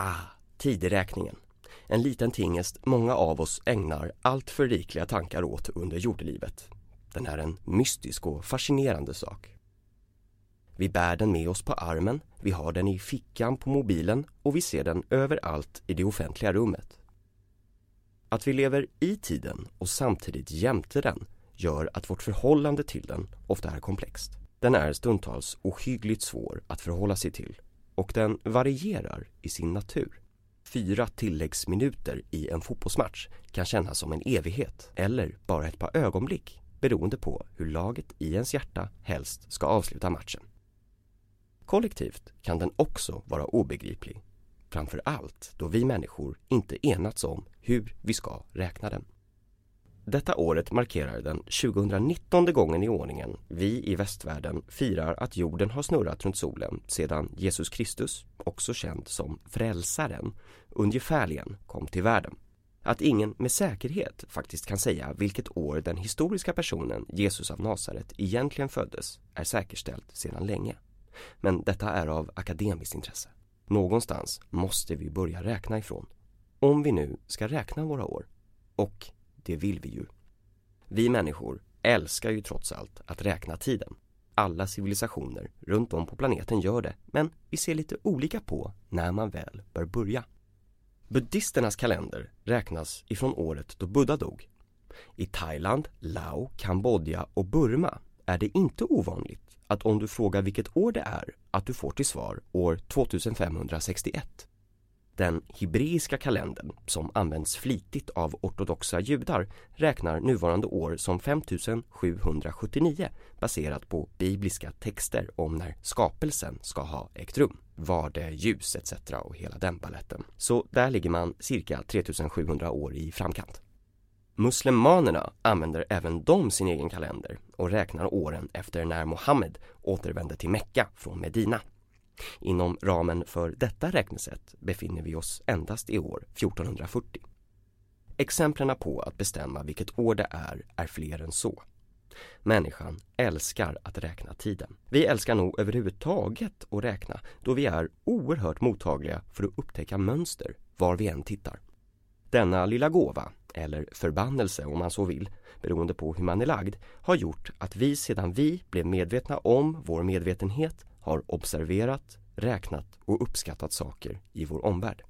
Ah, tideräkningen. En liten tingest många av oss ägnar allt för rikliga tankar åt under jordelivet. Den är en mystisk och fascinerande sak. Vi bär den med oss på armen, vi har den i fickan på mobilen och vi ser den överallt i det offentliga rummet. Att vi lever i tiden och samtidigt jämte den gör att vårt förhållande till den ofta är komplext. Den är stundtals ohyggligt svår att förhålla sig till och den varierar i sin natur. Fyra tilläggsminuter i en fotbollsmatch kan kännas som en evighet eller bara ett par ögonblick beroende på hur laget i ens hjärta helst ska avsluta matchen. Kollektivt kan den också vara obegriplig. Framför allt då vi människor inte enats om hur vi ska räkna den. Detta året markerar den 2019 gången i ordningen vi i västvärlden firar att jorden har snurrat runt solen sedan Jesus Kristus, också känd som Frälsaren, ungefärligen kom till världen. Att ingen med säkerhet faktiskt kan säga vilket år den historiska personen Jesus av Nasaret egentligen föddes är säkerställt sedan länge. Men detta är av akademiskt intresse. Någonstans måste vi börja räkna ifrån. Om vi nu ska räkna våra år. Och det vill vi ju. Vi människor älskar ju trots allt att räkna tiden. Alla civilisationer runt om på planeten gör det, men vi ser lite olika på när man väl bör börja. Buddisternas kalender räknas ifrån året då Buddha dog. I Thailand, Lao, Kambodja och Burma är det inte ovanligt att om du frågar vilket år det är att du får till svar år 2561. Den hebreiska kalendern, som används flitigt av ortodoxa judar, räknar nuvarande år som 5779 baserat på bibliska texter om när skapelsen ska ha ägt rum. Var det ljus etc. och hela den balletten. Så där ligger man cirka 3700 år i framkant. Muslimanerna använder även de sin egen kalender och räknar åren efter när Mohammed återvände till Mekka från Medina. Inom ramen för detta räknesätt befinner vi oss endast i år 1440. Exemplen på att bestämma vilket år det är är fler än så. Människan älskar att räkna tiden. Vi älskar nog överhuvudtaget att räkna då vi är oerhört mottagliga för att upptäcka mönster var vi än tittar. Denna lilla gåva, eller förbannelse om man så vill, beroende på hur man är lagd, har gjort att vi sedan vi blev medvetna om vår medvetenhet har observerat, räknat och uppskattat saker i vår omvärld.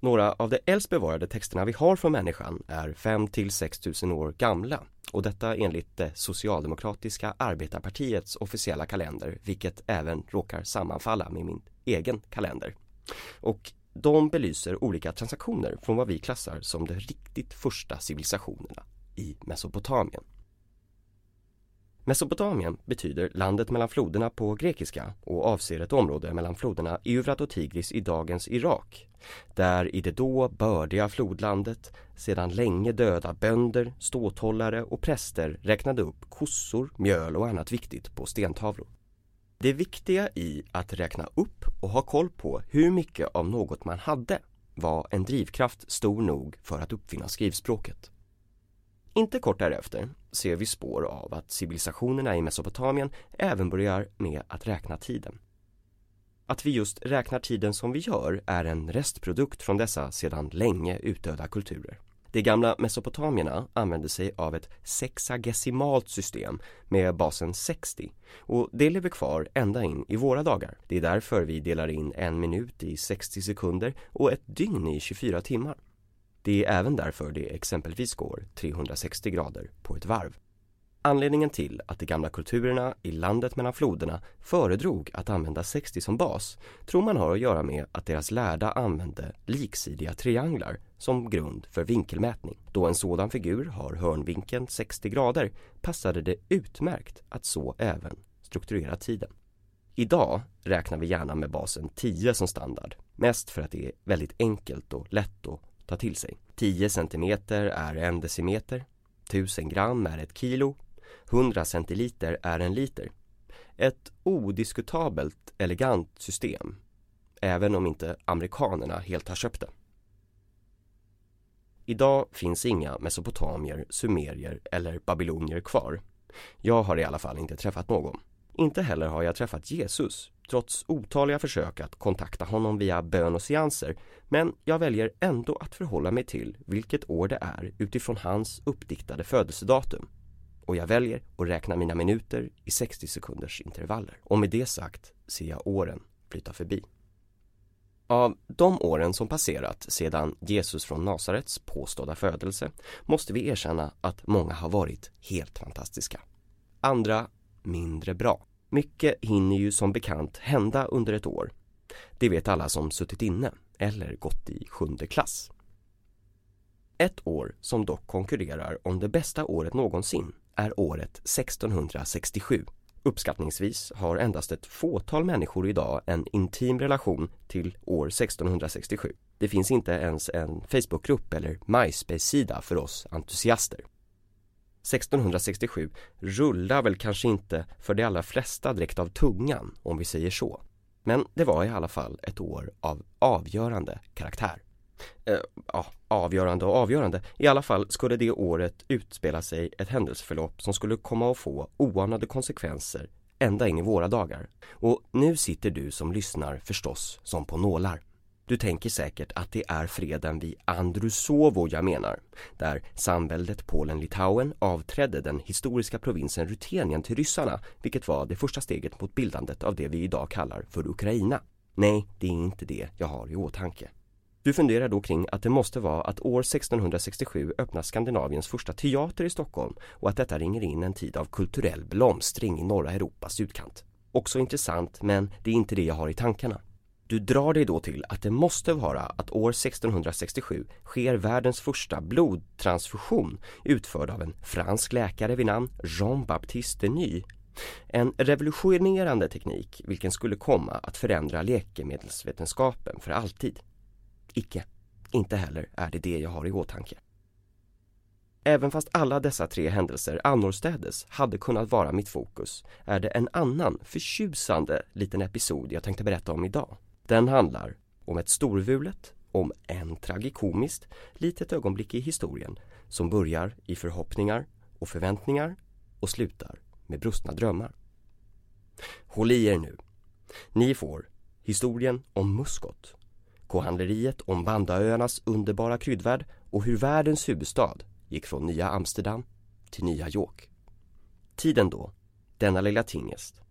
Några av de äldst bevarade texterna vi har från människan är 5 till 6 000 år gamla och detta enligt det socialdemokratiska arbetarpartiets officiella kalender vilket även råkar sammanfalla med min egen kalender. Och de belyser olika transaktioner från vad vi klassar som de riktigt första civilisationerna i Mesopotamien. Mesopotamien betyder landet mellan floderna på grekiska och avser ett område mellan floderna Eufrat och Tigris i dagens Irak. Där i det då bördiga flodlandet sedan länge döda bönder, ståthållare och präster räknade upp kossor, mjöl och annat viktigt på stentavlor. Det viktiga i att räkna upp och ha koll på hur mycket av något man hade var en drivkraft stor nog för att uppfinna skrivspråket. Inte kort därefter ser vi spår av att civilisationerna i Mesopotamien även börjar med att räkna tiden. Att vi just räknar tiden som vi gör är en restprodukt från dessa sedan länge utdöda kulturer. De gamla mesopotamierna använde sig av ett sexagesimalt system med basen 60 och det lever kvar ända in i våra dagar. Det är därför vi delar in en minut i 60 sekunder och ett dygn i 24 timmar. Det är även därför det exempelvis går 360 grader på ett varv. Anledningen till att de gamla kulturerna i landet mellan floderna föredrog att använda 60 som bas tror man har att göra med att deras lärda använde liksidiga trianglar som grund för vinkelmätning. Då en sådan figur har hörnvinkeln 60 grader passade det utmärkt att så även strukturera tiden. Idag räknar vi gärna med basen 10 som standard, mest för att det är väldigt enkelt och lätt att ta till sig. 10 centimeter är en decimeter, 1000 gram är ett kilo, 100 centiliter är en liter. Ett odiskutabelt elegant system, även om inte amerikanerna helt har köpt det. Idag finns inga mesopotamier, sumerier eller babylonier kvar. Jag har i alla fall inte träffat någon. Inte heller har jag träffat Jesus, trots otaliga försök att kontakta honom via bön och seanser men jag väljer ändå att förhålla mig till vilket år det är utifrån hans uppdiktade födelsedatum. Och jag väljer att räkna mina minuter i 60 sekunders intervaller. Och med det sagt ser jag åren flyta förbi. Av de åren som passerat sedan Jesus från Nasarets påstådda födelse måste vi erkänna att många har varit helt fantastiska. Andra mindre bra. Mycket hinner ju som bekant hända under ett år. Det vet alla som suttit inne eller gått i sjunde klass. Ett år som dock konkurrerar om det bästa året någonsin är året 1667. Uppskattningsvis har endast ett fåtal människor idag en intim relation till år 1667. Det finns inte ens en Facebookgrupp eller MySpace-sida för oss entusiaster. 1667 rullar väl kanske inte för de allra flesta direkt av tungan, om vi säger så. Men det var i alla fall ett år av avgörande karaktär. Eh, ja, avgörande och avgörande. I alla fall skulle det året utspela sig ett händelseförlopp som skulle komma att få oanade konsekvenser ända in i våra dagar. Och nu sitter du som lyssnar förstås som på nålar. Du tänker säkert att det är freden vid Andrusovo jag menar, där samväldet Polen-Litauen avträdde den historiska provinsen Rutenien till ryssarna, vilket var det första steget mot bildandet av det vi idag kallar för Ukraina. Nej, det är inte det jag har i åtanke. Du funderar då kring att det måste vara att år 1667 öppnas Skandinaviens första teater i Stockholm och att detta ringer in en tid av kulturell blomstring i norra Europas utkant. Också intressant, men det är inte det jag har i tankarna. Du drar dig då till att det måste vara att år 1667 sker världens första blodtransfusion utförd av en fransk läkare vid namn Jean-Baptiste Denis. En revolutionerande teknik vilken skulle komma att förändra läkemedelsvetenskapen för alltid. Icke, inte heller är det det jag har i åtanke. Även fast alla dessa tre händelser annorstädes hade kunnat vara mitt fokus är det en annan förtjusande liten episod jag tänkte berätta om idag. Den handlar om ett storvulet, om en tragikomiskt litet ögonblick i historien som börjar i förhoppningar och förväntningar och slutar med brustna drömmar. Håll i er nu. Ni får historien om muskot, kohandleriet om Bandaöarnas underbara kryddvärld och hur världens huvudstad gick från nya Amsterdam till nya York. Tiden då, denna lilla tingest,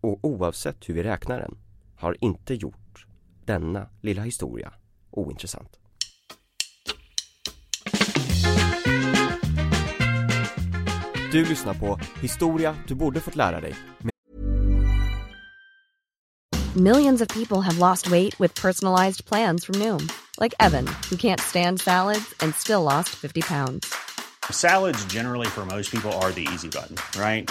och oavsett hur vi räknar den, har inte gjort denna lilla historia ointressant. Du lyssnar på Historia du borde fått lära dig. Millions of people have lost weight with personalized plans from Noom. Like Evan, who can't stand salads and still lost 50 pounds. Salads generally for most people are the easy button, right?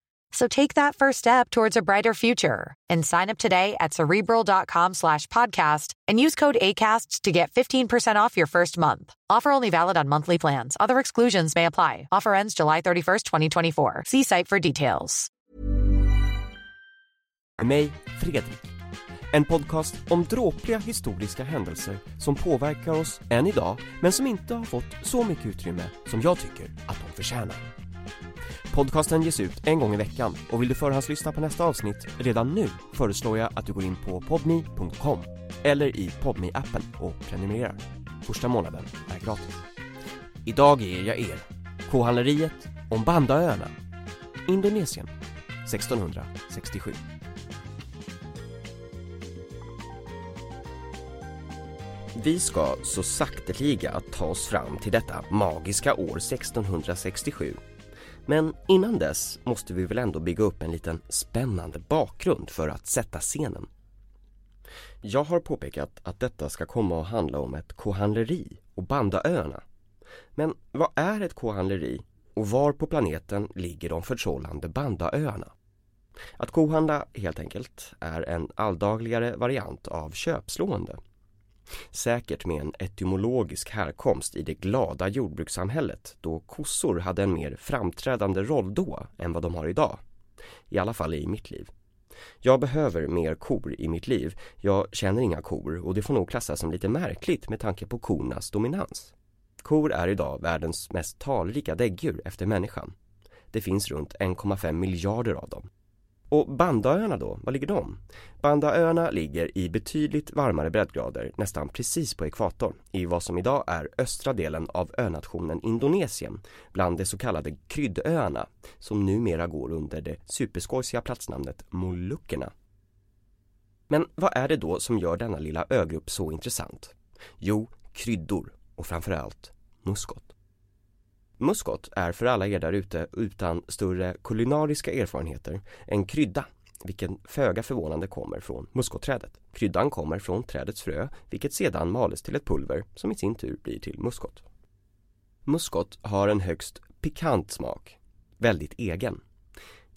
So take that first step towards a brighter future and sign up today at cerebral.com slash podcast and use code ACasts to get 15% off your first month. Offer only valid on monthly plans. Other exclusions may apply. Offer ends July 31st, 2024. See site for details. Mig, Fredrik. En podcast om dråpliga historiska händelser som påverkar oss än idag men som inte har fått så mycket utrymme som jag tycker att de förtjänar. Podcasten ges ut en gång i veckan och vill du förhandslyssna på nästa avsnitt redan nu föreslår jag att du går in på podme.com eller i podme appen och prenumererar. Första månaden är gratis. Idag ger jag er Kohandleriet om Bandaöarna, Indonesien, 1667. Vi ska så sakteliga ta oss fram till detta magiska år 1667. Men innan dess måste vi väl ändå bygga upp en liten spännande bakgrund för att sätta scenen. Jag har påpekat att detta ska komma att handla om ett kohandleri och Bandaöarna. Men vad är ett kohandleri och var på planeten ligger de förtrollande Bandaöarna? Att kohandla helt enkelt är en alldagligare variant av köpslående. Säkert med en etymologisk härkomst i det glada jordbrukssamhället då kossor hade en mer framträdande roll då än vad de har idag. I alla fall i mitt liv. Jag behöver mer kor i mitt liv. Jag känner inga kor och det får nog klassas som lite märkligt med tanke på kornas dominans. Kor är idag världens mest talrika däggdjur efter människan. Det finns runt 1,5 miljarder av dem. Och Bandaöarna då, var ligger de? Bandaöarna ligger i betydligt varmare breddgrader, nästan precis på ekvatorn, i vad som idag är östra delen av önationen Indonesien, bland de så kallade kryddöarna, som numera går under det superskojsiga platsnamnet Molukkerna. Men vad är det då som gör denna lilla ögrupp så intressant? Jo, kryddor och framförallt muskot. Muskot är för alla er där ute utan större kulinariska erfarenheter en krydda vilken föga förvånande kommer från muskotträdet. Kryddan kommer från trädets frö vilket sedan males till ett pulver som i sin tur blir till muskot. Muskot har en högst pikant smak, väldigt egen.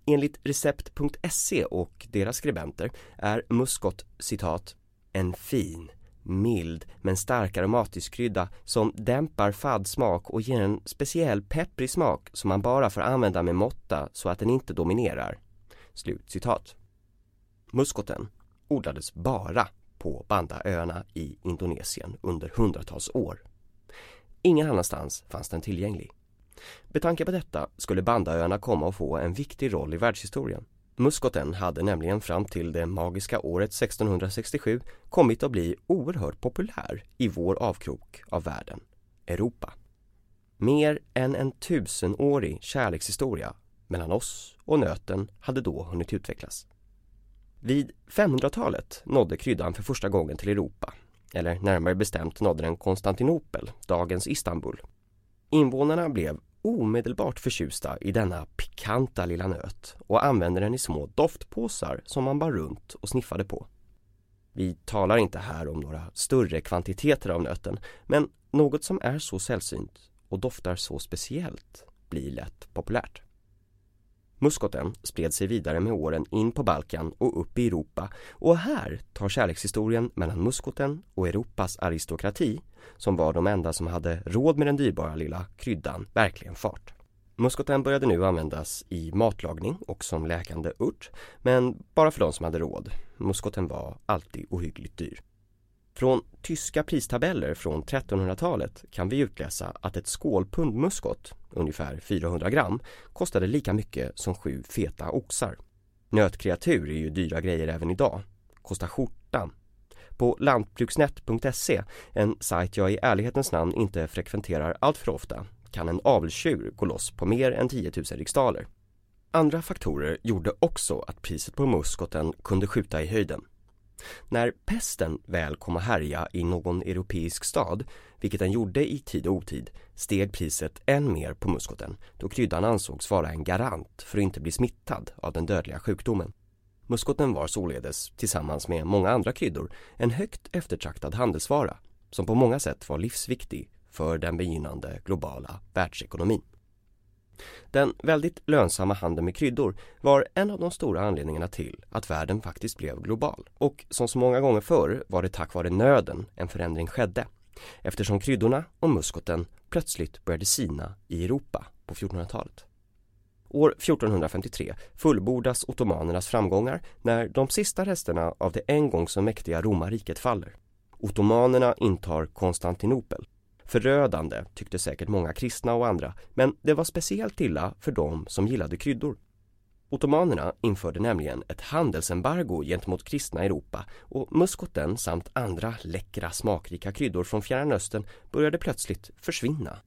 Enligt recept.se och deras skribenter är muskot citat en fin, mild men stark aromatisk krydda som dämpar fadd smak och ger en speciell pepprig smak som man bara får använda med måtta så att den inte dominerar. Slut citat. Muskoten odlades bara på Bandaöarna i Indonesien under hundratals år. Ingen annanstans fanns den tillgänglig. Med tanke på detta skulle Bandaöarna komma att få en viktig roll i världshistorien. Muskoten hade nämligen fram till det magiska året 1667 kommit att bli oerhört populär i vår avkrok av världen, Europa. Mer än en tusenårig kärlekshistoria mellan oss och nöten hade då hunnit utvecklas. Vid 500-talet nådde kryddan för första gången till Europa, eller närmare bestämt nådde den Konstantinopel, dagens Istanbul. Invånarna blev omedelbart förtjusta i denna pikanta lilla nöt och använde den i små doftpåsar som man bar runt och sniffade på. Vi talar inte här om några större kvantiteter av nöten men något som är så sällsynt och doftar så speciellt blir lätt populärt. Muskoten spred sig vidare med åren in på Balkan och upp i Europa och här tar kärlekshistorien mellan muskoten och Europas aristokrati, som var de enda som hade råd med den dyrbara lilla kryddan, verkligen fart. Muskoten började nu användas i matlagning och som läkande urt, men bara för de som hade råd. Muskoten var alltid ohyggligt dyr. Från tyska pristabeller från 1300-talet kan vi utläsa att ett skålpund muskot, ungefär 400 gram, kostade lika mycket som sju feta oxar. Nötkreatur är ju dyra grejer även idag. Kostar skjortan. På lantbruksnet.se, en sajt jag i ärlighetens namn inte frekventerar allt för ofta, kan en avelstjur gå loss på mer än 10 000 riksdaler. Andra faktorer gjorde också att priset på muskoten kunde skjuta i höjden. När pesten väl kom att härja i någon europeisk stad, vilket den gjorde i tid och otid, steg priset än mer på muskoten då kryddan ansågs vara en garant för att inte bli smittad av den dödliga sjukdomen. Muskoten var således, tillsammans med många andra kryddor, en högt eftertraktad handelsvara som på många sätt var livsviktig för den begynnande globala världsekonomin. Den väldigt lönsamma handeln med kryddor var en av de stora anledningarna till att världen faktiskt blev global. Och som så många gånger förr var det tack vare nöden en förändring skedde. Eftersom kryddorna och muskoten plötsligt började sina i Europa på 1400-talet. År 1453 fullbordas ottomanernas framgångar när de sista resterna av det en gång så mäktiga romarriket faller. Ottomanerna intar Konstantinopel Förödande tyckte säkert många kristna och andra, men det var speciellt illa för dem som gillade kryddor. Ottomanerna införde nämligen ett handelsembargo gentemot kristna i Europa och muskoten samt andra läckra smakrika kryddor från Fjärran Östern började plötsligt försvinna.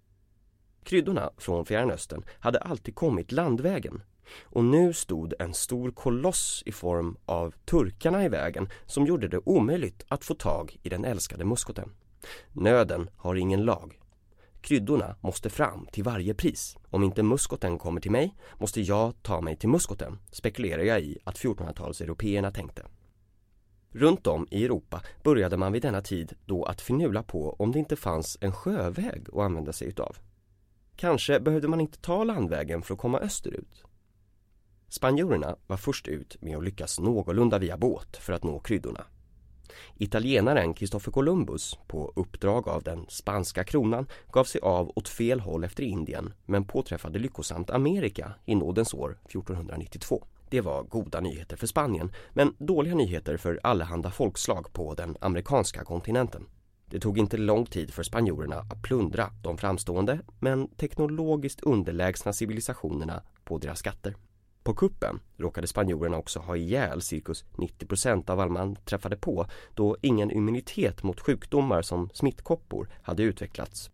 Kryddorna från Fjärran Östern hade alltid kommit landvägen och nu stod en stor koloss i form av turkarna i vägen som gjorde det omöjligt att få tag i den älskade muskoten. Nöden har ingen lag. Kryddorna måste fram till varje pris. Om inte muskoten kommer till mig måste jag ta mig till muskoten, spekulerar jag i att 1400-talseuropeerna tänkte. Runt om i Europa började man vid denna tid då att finula på om det inte fanns en sjöväg att använda sig utav. Kanske behövde man inte ta landvägen för att komma österut. Spanjorerna var först ut med att lyckas någorlunda via båt för att nå kryddorna. Italienaren Kristoffer Columbus, på uppdrag av den spanska kronan, gav sig av åt fel håll efter Indien men påträffade lyckosamt Amerika i nådens år 1492. Det var goda nyheter för Spanien men dåliga nyheter för allehanda folkslag på den amerikanska kontinenten. Det tog inte lång tid för spanjorerna att plundra de framstående men teknologiskt underlägsna civilisationerna på deras skatter. På kuppen råkade spanjorerna också ha ihjäl cirkus 90% av all man träffade på då ingen immunitet mot sjukdomar som smittkoppor hade utvecklats.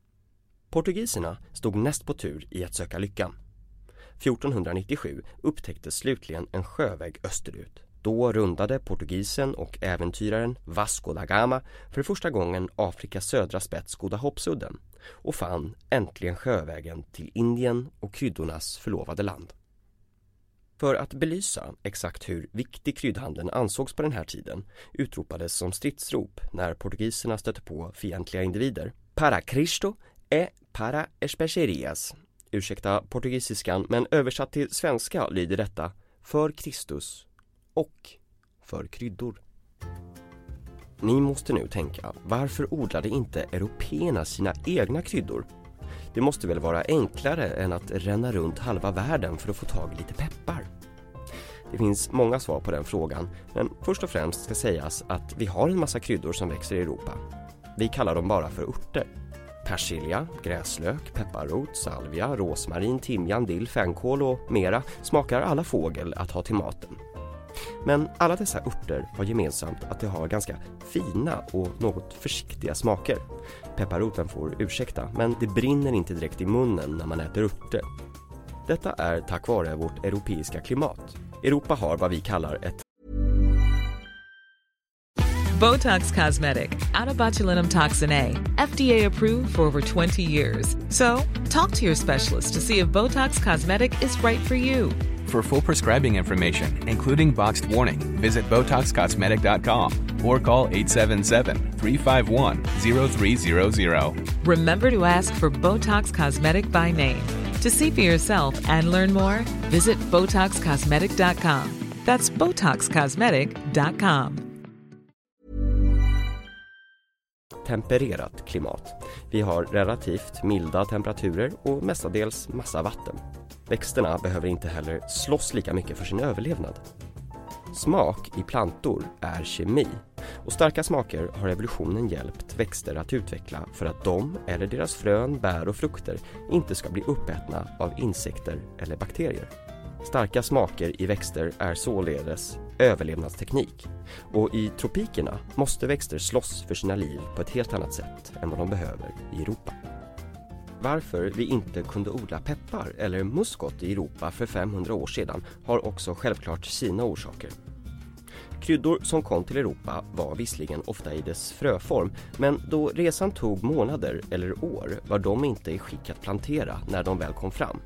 Portugiserna stod näst på tur i att söka lyckan. 1497 upptäcktes slutligen en sjöväg österut. Då rundade portugisen och äventyraren Vasco da Gama för första gången Afrikas södra spets Goda hoppsudden och fann äntligen sjövägen till Indien och kryddornas förlovade land. För att belysa exakt hur viktig kryddhandeln ansågs på den här tiden utropades som stridsrop när portugiserna stötte på fientliga individer. Para Cristo e para especerias. Ursäkta portugisiskan men översatt till svenska lyder detta För Kristus och för kryddor. Ni måste nu tänka, varför odlade inte européerna sina egna kryddor? Det måste väl vara enklare än att ränna runt halva världen för att få tag i lite peppar? Det finns många svar på den frågan, men först och främst ska sägas att vi har en massa kryddor som växer i Europa. Vi kallar dem bara för örter. Persilja, gräslök, pepparrot, salvia, rosmarin, timjan, dill, fänkål och mera smakar alla fågel att ha till maten. Men alla dessa örter har gemensamt att de har ganska fina och något försiktiga smaker. Pepparroten får ursäkta, men det brinner inte direkt i munnen när man äter örter. Detta är tack vare vårt europeiska klimat. Europa har vad vi kallar ett Botox Cosmetic, out of botulinum toxin A, FDA approved for over 20 years. So, talk to your specialist to see if Botox Cosmetic is right for you. For full prescribing information, including boxed warning, visit BotoxCosmetic.com or call 877-351-0300. Remember to ask for Botox Cosmetic by name. To see for yourself and learn more, visit BotoxCosmetic.com. That's BotoxCosmetic.com. tempererat klimat. Vi har relativt milda temperaturer och mestadels massa vatten. Växterna behöver inte heller slåss lika mycket för sin överlevnad. Smak i plantor är kemi och starka smaker har evolutionen hjälpt växter att utveckla för att de eller deras frön, bär och frukter inte ska bli uppätna av insekter eller bakterier. Starka smaker i växter är således överlevnadsteknik och i tropikerna måste växter slåss för sina liv på ett helt annat sätt än vad de behöver i Europa. Varför vi inte kunde odla peppar eller muskot i Europa för 500 år sedan har också självklart sina orsaker. Kryddor som kom till Europa var visserligen ofta i dess fröform men då resan tog månader eller år var de inte i skick att plantera när de väl kom fram.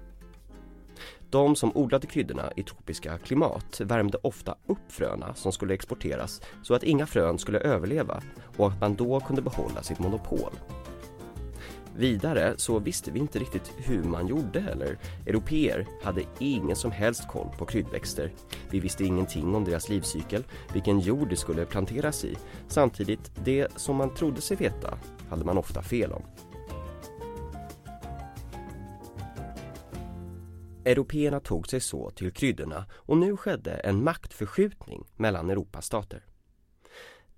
De som odlade kryddorna i tropiska klimat värmde ofta upp fröna som skulle exporteras så att inga frön skulle överleva och att man då kunde behålla sitt monopol. Vidare så visste vi inte riktigt hur man gjorde heller. europeer hade ingen som helst koll på kryddväxter. Vi visste ingenting om deras livscykel, vilken jord de skulle planteras i. Samtidigt, det som man trodde sig veta hade man ofta fel om. Européerna tog sig så till kryddorna och nu skedde en maktförskjutning mellan Europas stater.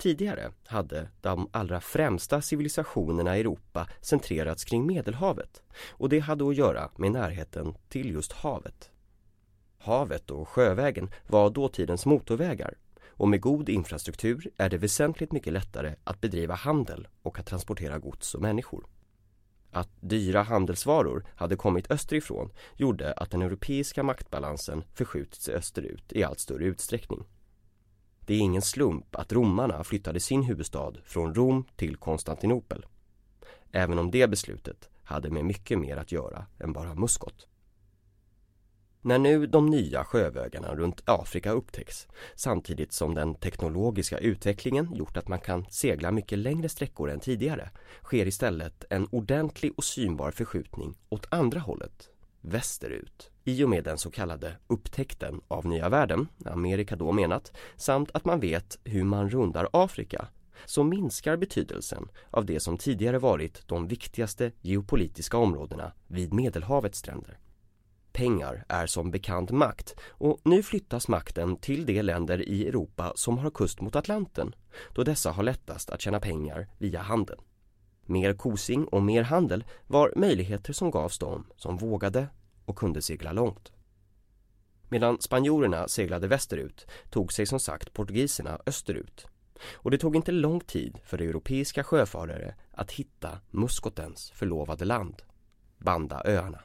Tidigare hade de allra främsta civilisationerna i Europa centrerats kring Medelhavet och det hade att göra med närheten till just havet. Havet och sjövägen var dåtidens motorvägar och med god infrastruktur är det väsentligt mycket lättare att bedriva handel och att transportera gods och människor. Att dyra handelsvaror hade kommit österifrån gjorde att den europeiska maktbalansen förskjutits österut i allt större utsträckning. Det är ingen slump att romarna flyttade sin huvudstad från Rom till Konstantinopel. även om det beslutet hade med mycket mer att göra än bara muskot. När nu de nya sjövägarna runt Afrika upptäcks samtidigt som den teknologiska utvecklingen gjort att man kan segla mycket längre sträckor än tidigare sker istället en ordentlig och synbar förskjutning åt andra hållet, västerut. I och med den så kallade upptäckten av nya världen, Amerika då menat, samt att man vet hur man rundar Afrika så minskar betydelsen av det som tidigare varit de viktigaste geopolitiska områdena vid Medelhavets stränder. Pengar är som bekant makt och nu flyttas makten till de länder i Europa som har kust mot Atlanten då dessa har lättast att tjäna pengar via handeln. Mer kosing och mer handel var möjligheter som gavs dem som vågade och kunde segla långt. Medan spanjorerna seglade västerut tog sig som sagt portugiserna österut. Och det tog inte lång tid för europeiska sjöfarare att hitta muskotens förlovade land, Bandaöarna.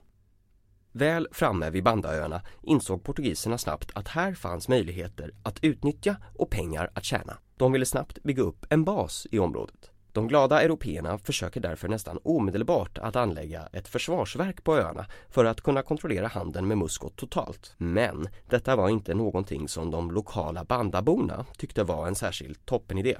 Väl framme vid Bandaöarna insåg portugiserna snabbt att här fanns möjligheter att utnyttja och pengar att tjäna. De ville snabbt bygga upp en bas i området. De glada européerna försöker därför nästan omedelbart att anlägga ett försvarsverk på öarna för att kunna kontrollera handeln med muskot totalt. Men detta var inte någonting som de lokala bandaborna tyckte var en särskild toppenidé.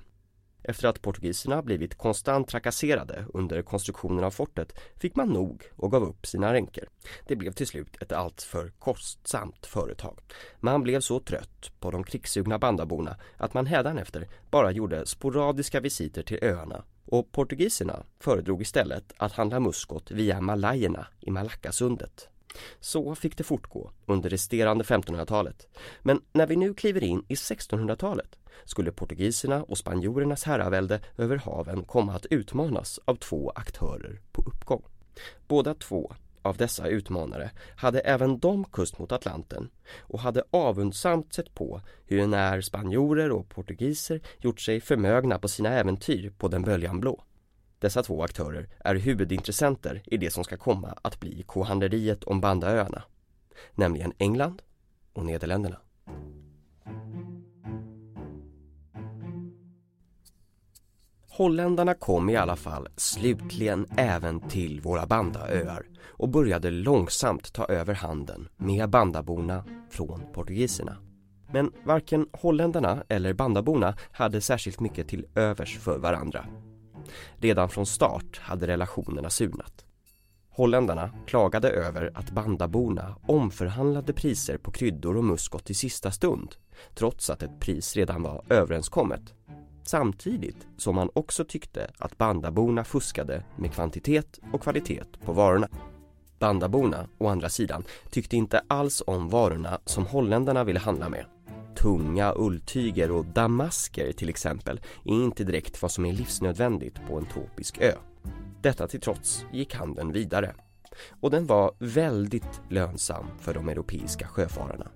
Efter att portugiserna blivit konstant trakasserade under konstruktionen av fortet fick man nog och gav upp sina ränker. Det blev till slut ett alltför kostsamt företag. Man blev så trött på de krigssugna bandaborna att man hädanefter bara gjorde sporadiska visiter till öarna och portugiserna föredrog istället att handla muskot via Malajerna i Malackasundet. Så fick det fortgå under resterande 1500-talet. Men när vi nu kliver in i 1600-talet skulle portugiserna och spanjorernas herravälde över haven komma att utmanas av två aktörer på uppgång. Båda två av dessa utmanare hade även de kust mot Atlanten och hade avundsamt sett på hur när spanjorer och portugiser gjort sig förmögna på sina äventyr på den böljan blå. Dessa två aktörer är huvudintressenter i det som ska komma att bli kohandleriet om Bandaöarna, nämligen England och Nederländerna. Holländarna kom i alla fall slutligen även till våra Bandaöar och började långsamt ta över handeln med bandaborna från portugiserna. Men varken holländarna eller bandaborna hade särskilt mycket till övers för varandra. Redan från start hade relationerna surnat. Holländarna klagade över att bandaborna omförhandlade priser på kryddor och muskot i sista stund trots att ett pris redan var överenskommet. Samtidigt som man också tyckte att bandaborna fuskade med kvantitet och kvalitet på varorna. Bandaborna, å andra sidan, tyckte inte alls om varorna som holländarna ville handla med. Tunga ulltyger och damasker till exempel är inte direkt vad som är livsnödvändigt på en tropisk ö. Detta till trots gick handeln vidare och den var väldigt lönsam för de europeiska sjöfararna.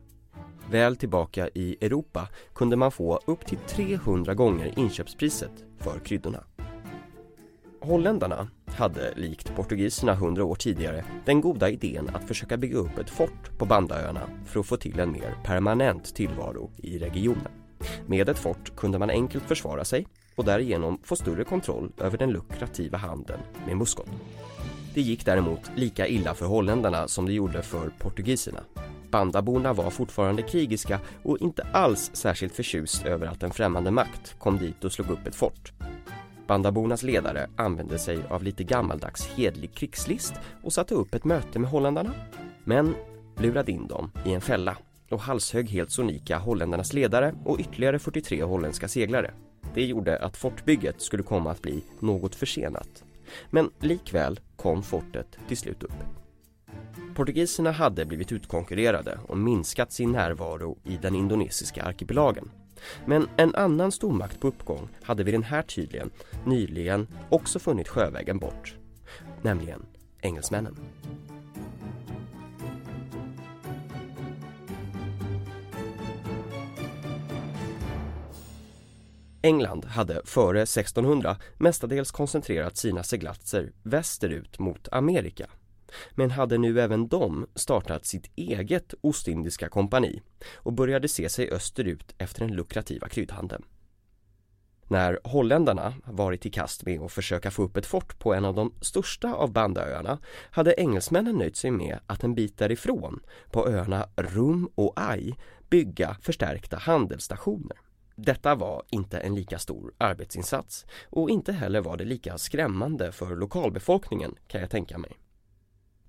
Väl tillbaka i Europa kunde man få upp till 300 gånger inköpspriset för kryddorna. Holländarna hade, likt portugiserna hundra år tidigare, den goda idén att försöka bygga upp ett fort på Bandaöarna för att få till en mer permanent tillvaro i regionen. Med ett fort kunde man enkelt försvara sig och därigenom få större kontroll över den lukrativa handeln med muskot. Det gick däremot lika illa för holländarna som det gjorde för portugiserna. Bandaborna var fortfarande krigiska och inte alls särskilt förtjust över att en främmande makt kom dit och slog upp ett fort. Bandabornas ledare använde sig av lite gammaldags hedlig krigslist och satte upp ett möte med holländarna. Men lurade in dem i en fälla och halshögg helt sonika holländarnas ledare och ytterligare 43 holländska seglare. Det gjorde att fortbygget skulle komma att bli något försenat. Men likväl kom fortet till slut upp. Portugiserna hade blivit utkonkurrerade och minskat sin närvaro i den indonesiska arkipelagen. Men en annan stormakt på uppgång hade vid den här tiden nyligen också funnit sjövägen bort, nämligen engelsmännen. England hade före 1600 mestadels koncentrerat sina seglatser västerut mot Amerika men hade nu även de startat sitt eget Ostindiska kompani och började se sig österut efter den lukrativa kryddhandeln. När holländarna varit i kast med att försöka få upp ett fort på en av de största av Bandaöarna hade engelsmännen nöjt sig med att en bit därifrån, på öarna Rum och Ai bygga förstärkta handelsstationer. Detta var inte en lika stor arbetsinsats och inte heller var det lika skrämmande för lokalbefolkningen kan jag tänka mig.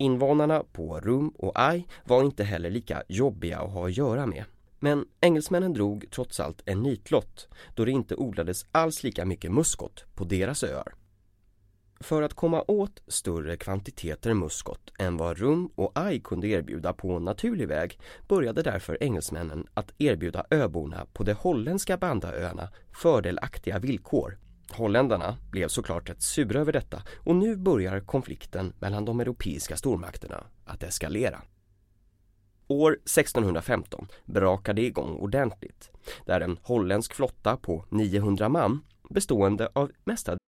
Invånarna på Rum och Ai var inte heller lika jobbiga att ha att göra med. Men engelsmännen drog trots allt en nitlott då det inte odlades alls lika mycket muskot på deras öar. För att komma åt större kvantiteter muskot än vad rum och Ai kunde erbjuda på naturlig väg började därför engelsmännen att erbjuda öborna på de holländska Bandaöarna fördelaktiga villkor. Holländarna blev såklart rätt sura över detta och nu börjar konflikten mellan de europeiska stormakterna att eskalera. År 1615 brakade igång ordentligt där en holländsk flotta på 900 man bestående av mestadels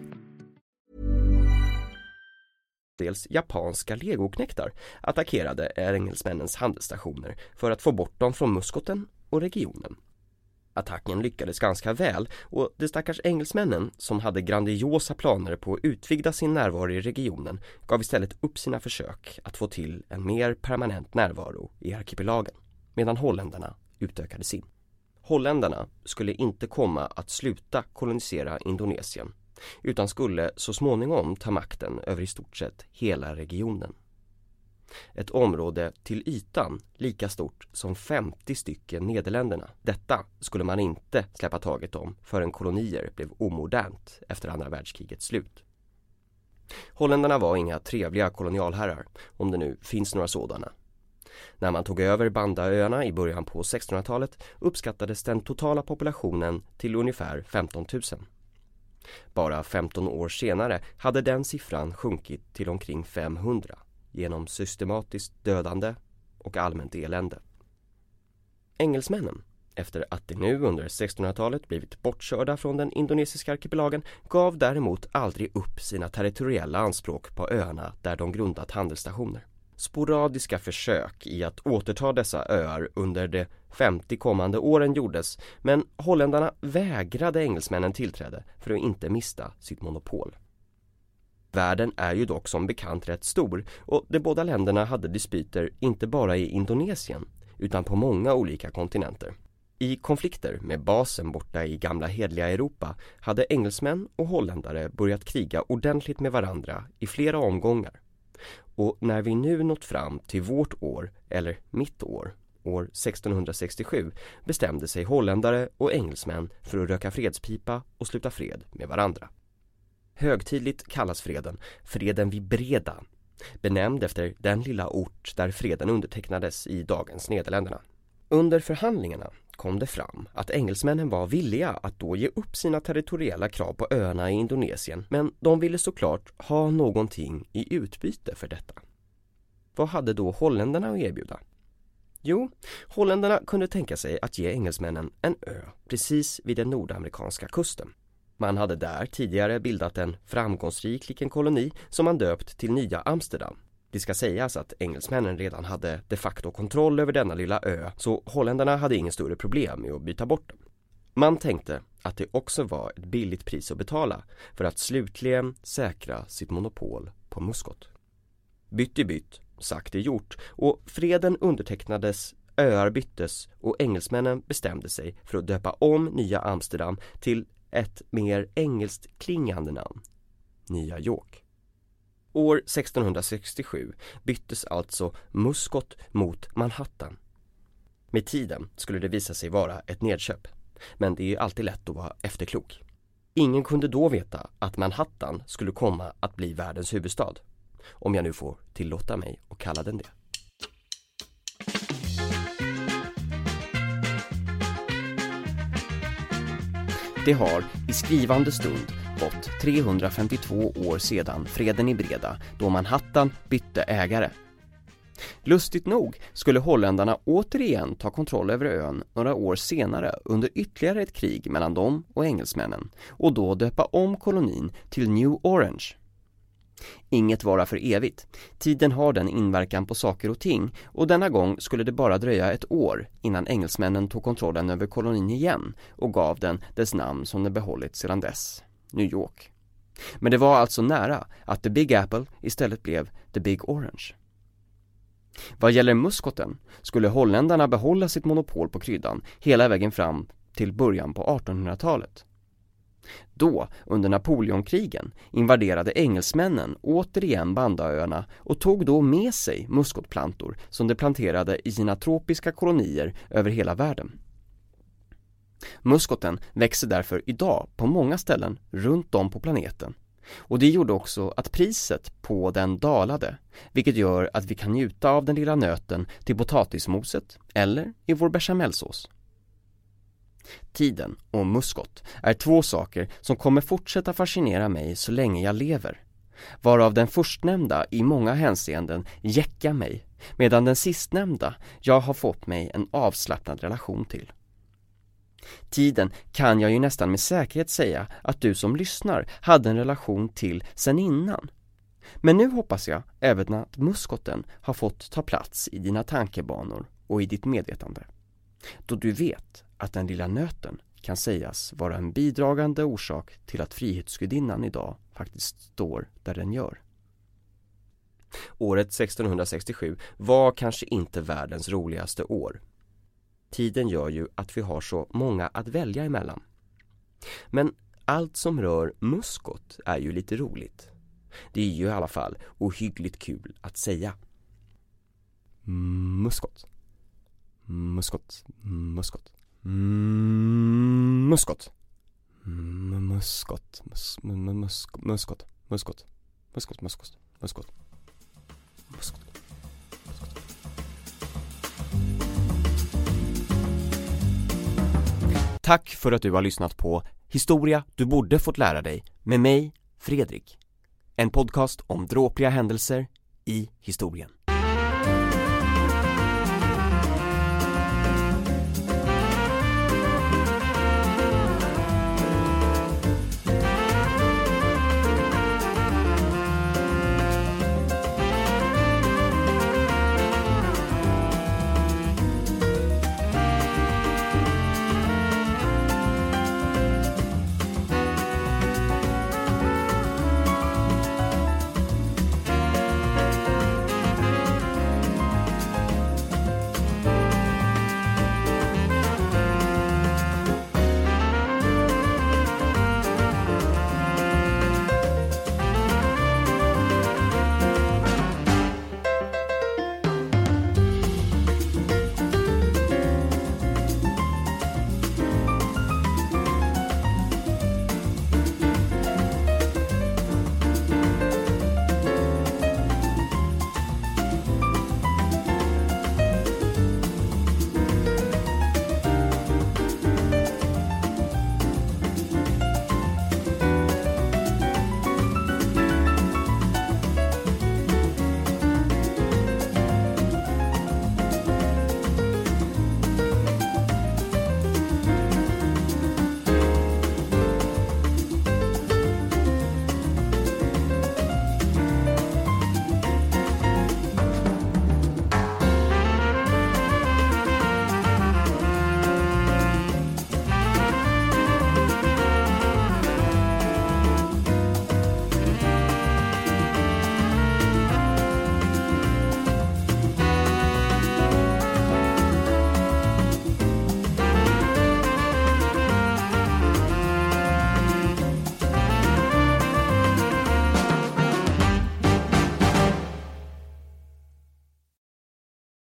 japanska legoknektar attackerade engelsmännens handelsstationer för att få bort dem från muskoten och regionen. Attacken lyckades ganska väl och de stackars engelsmännen som hade grandiosa planer på att utvidga sin närvaro i regionen gav istället upp sina försök att få till en mer permanent närvaro i arkipelagen medan holländarna utökade sin. Holländarna skulle inte komma att sluta kolonisera Indonesien utan skulle så småningom ta makten över i stort sett hela regionen. Ett område till ytan lika stort som 50 stycken Nederländerna. Detta skulle man inte släppa taget om förrän kolonier blev omodernt efter andra världskrigets slut. Holländarna var inga trevliga kolonialherrar, om det nu finns några sådana. När man tog över Bandaöarna i början på 1600-talet uppskattades den totala populationen till ungefär 15 000. Bara 15 år senare hade den siffran sjunkit till omkring 500 genom systematiskt dödande och allmänt elände. Engelsmännen, efter att de nu under 1600-talet blivit bortkörda från den indonesiska arkipelagen, gav däremot aldrig upp sina territoriella anspråk på öarna där de grundat handelsstationer. Sporadiska försök i att återta dessa öar under de 50 kommande åren gjordes men holländarna vägrade engelsmännen tillträde för att inte mista sitt monopol. Världen är ju dock som bekant rätt stor och de båda länderna hade dispyter inte bara i Indonesien utan på många olika kontinenter. I konflikter med basen borta i gamla hedliga Europa hade engelsmän och holländare börjat kriga ordentligt med varandra i flera omgångar. Och när vi nu nått fram till vårt år, eller mitt år, år 1667 bestämde sig holländare och engelsmän för att röka fredspipa och sluta fred med varandra. Högtidligt kallas freden Freden vid Breda, benämnd efter den lilla ort där freden undertecknades i dagens Nederländerna. Under förhandlingarna kom det fram att engelsmännen var villiga att då ge upp sina territoriella krav på öarna i Indonesien men de ville såklart ha någonting i utbyte för detta. Vad hade då holländarna att erbjuda? Jo, holländarna kunde tänka sig att ge engelsmännen en ö precis vid den nordamerikanska kusten. Man hade där tidigare bildat en framgångsrik liten koloni som man döpt till Nya Amsterdam. Det ska sägas att engelsmännen redan hade de facto kontroll över denna lilla ö så holländarna hade ingen större problem med att byta bort den. Man tänkte att det också var ett billigt pris att betala för att slutligen säkra sitt monopol på muskot. Bytt i bytt, sagt är gjort och freden undertecknades öar byttes och engelsmännen bestämde sig för att döpa om Nya Amsterdam till ett mer engelskt klingande namn, Nya York. År 1667 byttes alltså Muskot mot Manhattan. Med tiden skulle det visa sig vara ett nedköp, men det är alltid lätt att vara efterklok. Ingen kunde då veta att Manhattan skulle komma att bli världens huvudstad, om jag nu får tillåta mig att kalla den det. Det har i skrivande stund gått 352 år sedan freden i Breda då Manhattan bytte ägare. Lustigt nog skulle holländarna återigen ta kontroll över ön några år senare under ytterligare ett krig mellan dem och engelsmännen och då döpa om kolonin till New Orange. Inget vara för evigt. Tiden har den inverkan på saker och ting och denna gång skulle det bara dröja ett år innan engelsmännen tog kontrollen över kolonin igen och gav den dess namn som den behållit sedan dess, New York. Men det var alltså nära att The Big Apple istället blev The Big Orange. Vad gäller muskoten skulle holländarna behålla sitt monopol på kryddan hela vägen fram till början på 1800-talet. Då, under Napoleonkrigen, invaderade engelsmännen återigen Bandaöarna och tog då med sig muskotplantor som de planterade i sina tropiska kolonier över hela världen. Muskoten växer därför idag på många ställen runt om på planeten och det gjorde också att priset på den dalade, vilket gör att vi kan njuta av den lilla nöten till potatismoset eller i vår bechamelsås. Tiden och muskot är två saker som kommer fortsätta fascinera mig så länge jag lever. Varav den förstnämnda i många hänseenden jäckar mig, medan den sistnämnda jag har fått mig en avslappnad relation till. Tiden kan jag ju nästan med säkerhet säga att du som lyssnar hade en relation till sen innan. Men nu hoppas jag även att muskoten har fått ta plats i dina tankebanor och i ditt medvetande. Då du vet att den lilla nöten kan sägas vara en bidragande orsak till att Frihetsgudinnan idag faktiskt står där den gör. Året 1667 var kanske inte världens roligaste år. Tiden gör ju att vi har så många att välja emellan. Men allt som rör muskot är ju lite roligt. Det är ju i alla fall ohyggligt kul att säga. Muskot. Muskot. Muskot. Muskot. muskot. Mm, muskot. Muskot. Muskot. Muskot. Muskot. Muskot. Muskot. Tack för att du har lyssnat på Historia du borde fått lära dig med mig, Fredrik. En podcast om dråpliga händelser i historien.